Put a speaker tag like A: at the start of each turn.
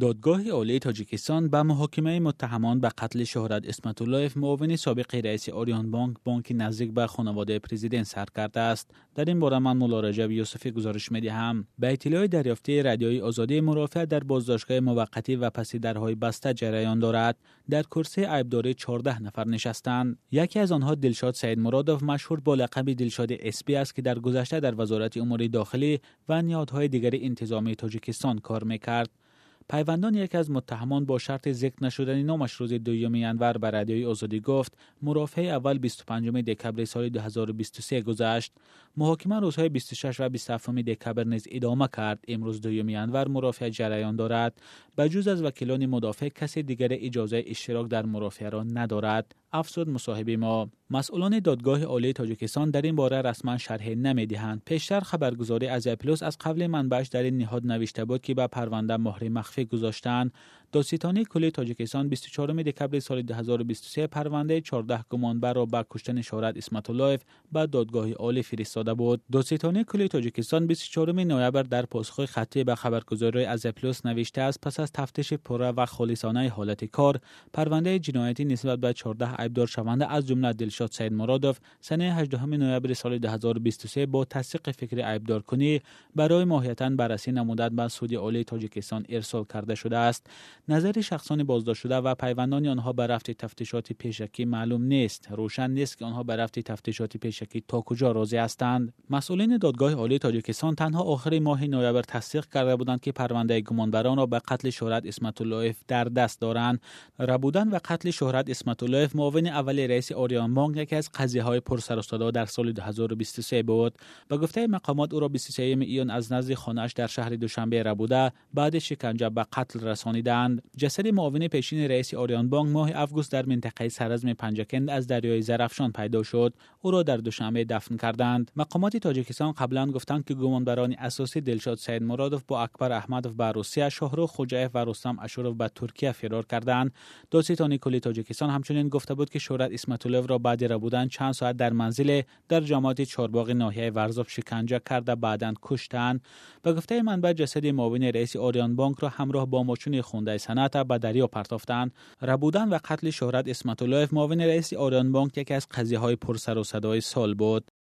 A: دادگاه عالی تاجیکستان به محاکمه متهمان به قتل شهرت اسمت الله معاون سابق رئیس آریان بانک بانک نزدیک به خانواده پرزیدنت سر کرده است. در این باره من مولا رجب یوسفی گزارش هم به اطلاع دریافتی رادیوی آزادی مرافعت در بازداشتگاه موقتی و پسی درهای بسته جریان دارد. در کرسی عیبداری 14 نفر نشستند. یکی از آنها دلشاد سید مرادov مشهور با لقب دلشاد اسپی است که در گذشته در وزارت امور داخلی و نیادهای دیگر انتظامی تاجیکستان کار می‌کرد. پیوندان یکی از متهمان با شرط ذکر نشدنی نامش روز دوم انور بر رادیوی آزادی گفت مرافع اول 25 دکبر سال 2023 گذشت. محاکمه روزهای 26 و 27 دکبر نیز ادامه کرد. امروز دوم انور مرافع جریان دارد. جز از وکیلان مدافع کسی دیگر اجازه اشتراک در مرافعه را ندارد. افزود مصاحبه ما مسئولان دادگاه عالی تاجیکستان در این باره رسما شرح نمی‌دهند. پیشتر خبرگزاری از پلوس از قبل منبعش در این نهاد نوشته بود که به پرونده مهر مخفی گذاشتند. دادستانی کلی تاجیکستان 24 دکبر سال 2023 پرونده 14 گمانبر را به کشتن شهرت اسمت الله به دادگاه عالی فرستاده بود. دادستانی کلی تاجیکستان 24 نوامبر در پاسخ خطی به خبرگزاری از پلوس نوشته است پس از تفتیش پره و خالصانه حالت کار پرونده جنایتی نسبت به 14 عیبدار شونده از جمله دلشاد سید مرادوف سنه 18 نوامبر سال 2023 با تصدیق فکر عیبدار کنی برای ماهیتا بررسی نمودن به سود عالی تاجیکستان ارسال کرده شده است. نظر شخصان بازداشت شده و پیوندان آنها به رفت تفتیشات پیشکی معلوم نیست. روشن نیست که آنها به رفت تفتیشات پیشکی تا کجا راضی هستند. مسئولین دادگاه عالی تاجیکستان تنها آخر ماه نوامبر تصدیق کرده بودند که پرونده گمانبران را به قتل شهرت اسمت الله در دست دارند. ربودن و قتل شهرت اسمت الله معاون اول رئیس آریان بانک یکی از قضیه های در سال 2023 بود. به گفته مقامات او را 23 ایون از نزد خانهاش در شهر دوشنبه ربوده بعد شکنجه به قتل رسانیدند. جسد معاون پیشین رئیس آریان بانک ماه اوگوست در منطقه سرزم پنجکند از دریای زرفشان پیدا شد. او را در دوشنبه دفن کردند. مقامات تاجیکستان قبلا گفتند که گمانبران اساسی دلشاد سید مرادوف با اکبر احمدوف به روسیه شهرو خوجایف و رستم اشوروف به ترکیه فرار کردند. دادستانی کلی تاجیکستان همچنین گفته بود که شهرت اسمت را بعد ربودن چند ساعت در منزل در جماعت چارباغ ناحیه ورزاب شکنجه کرده بعدا کشتند. به گفته منبع جسد معاون رئیس آریان بانک را همراه با ماشین خونده سنت به دریا پرتافتند ربودن و قتل شهرت اسمت الله معاون رئیس آریان بانک یکی از قضیه های پر سر و صدای سال بود.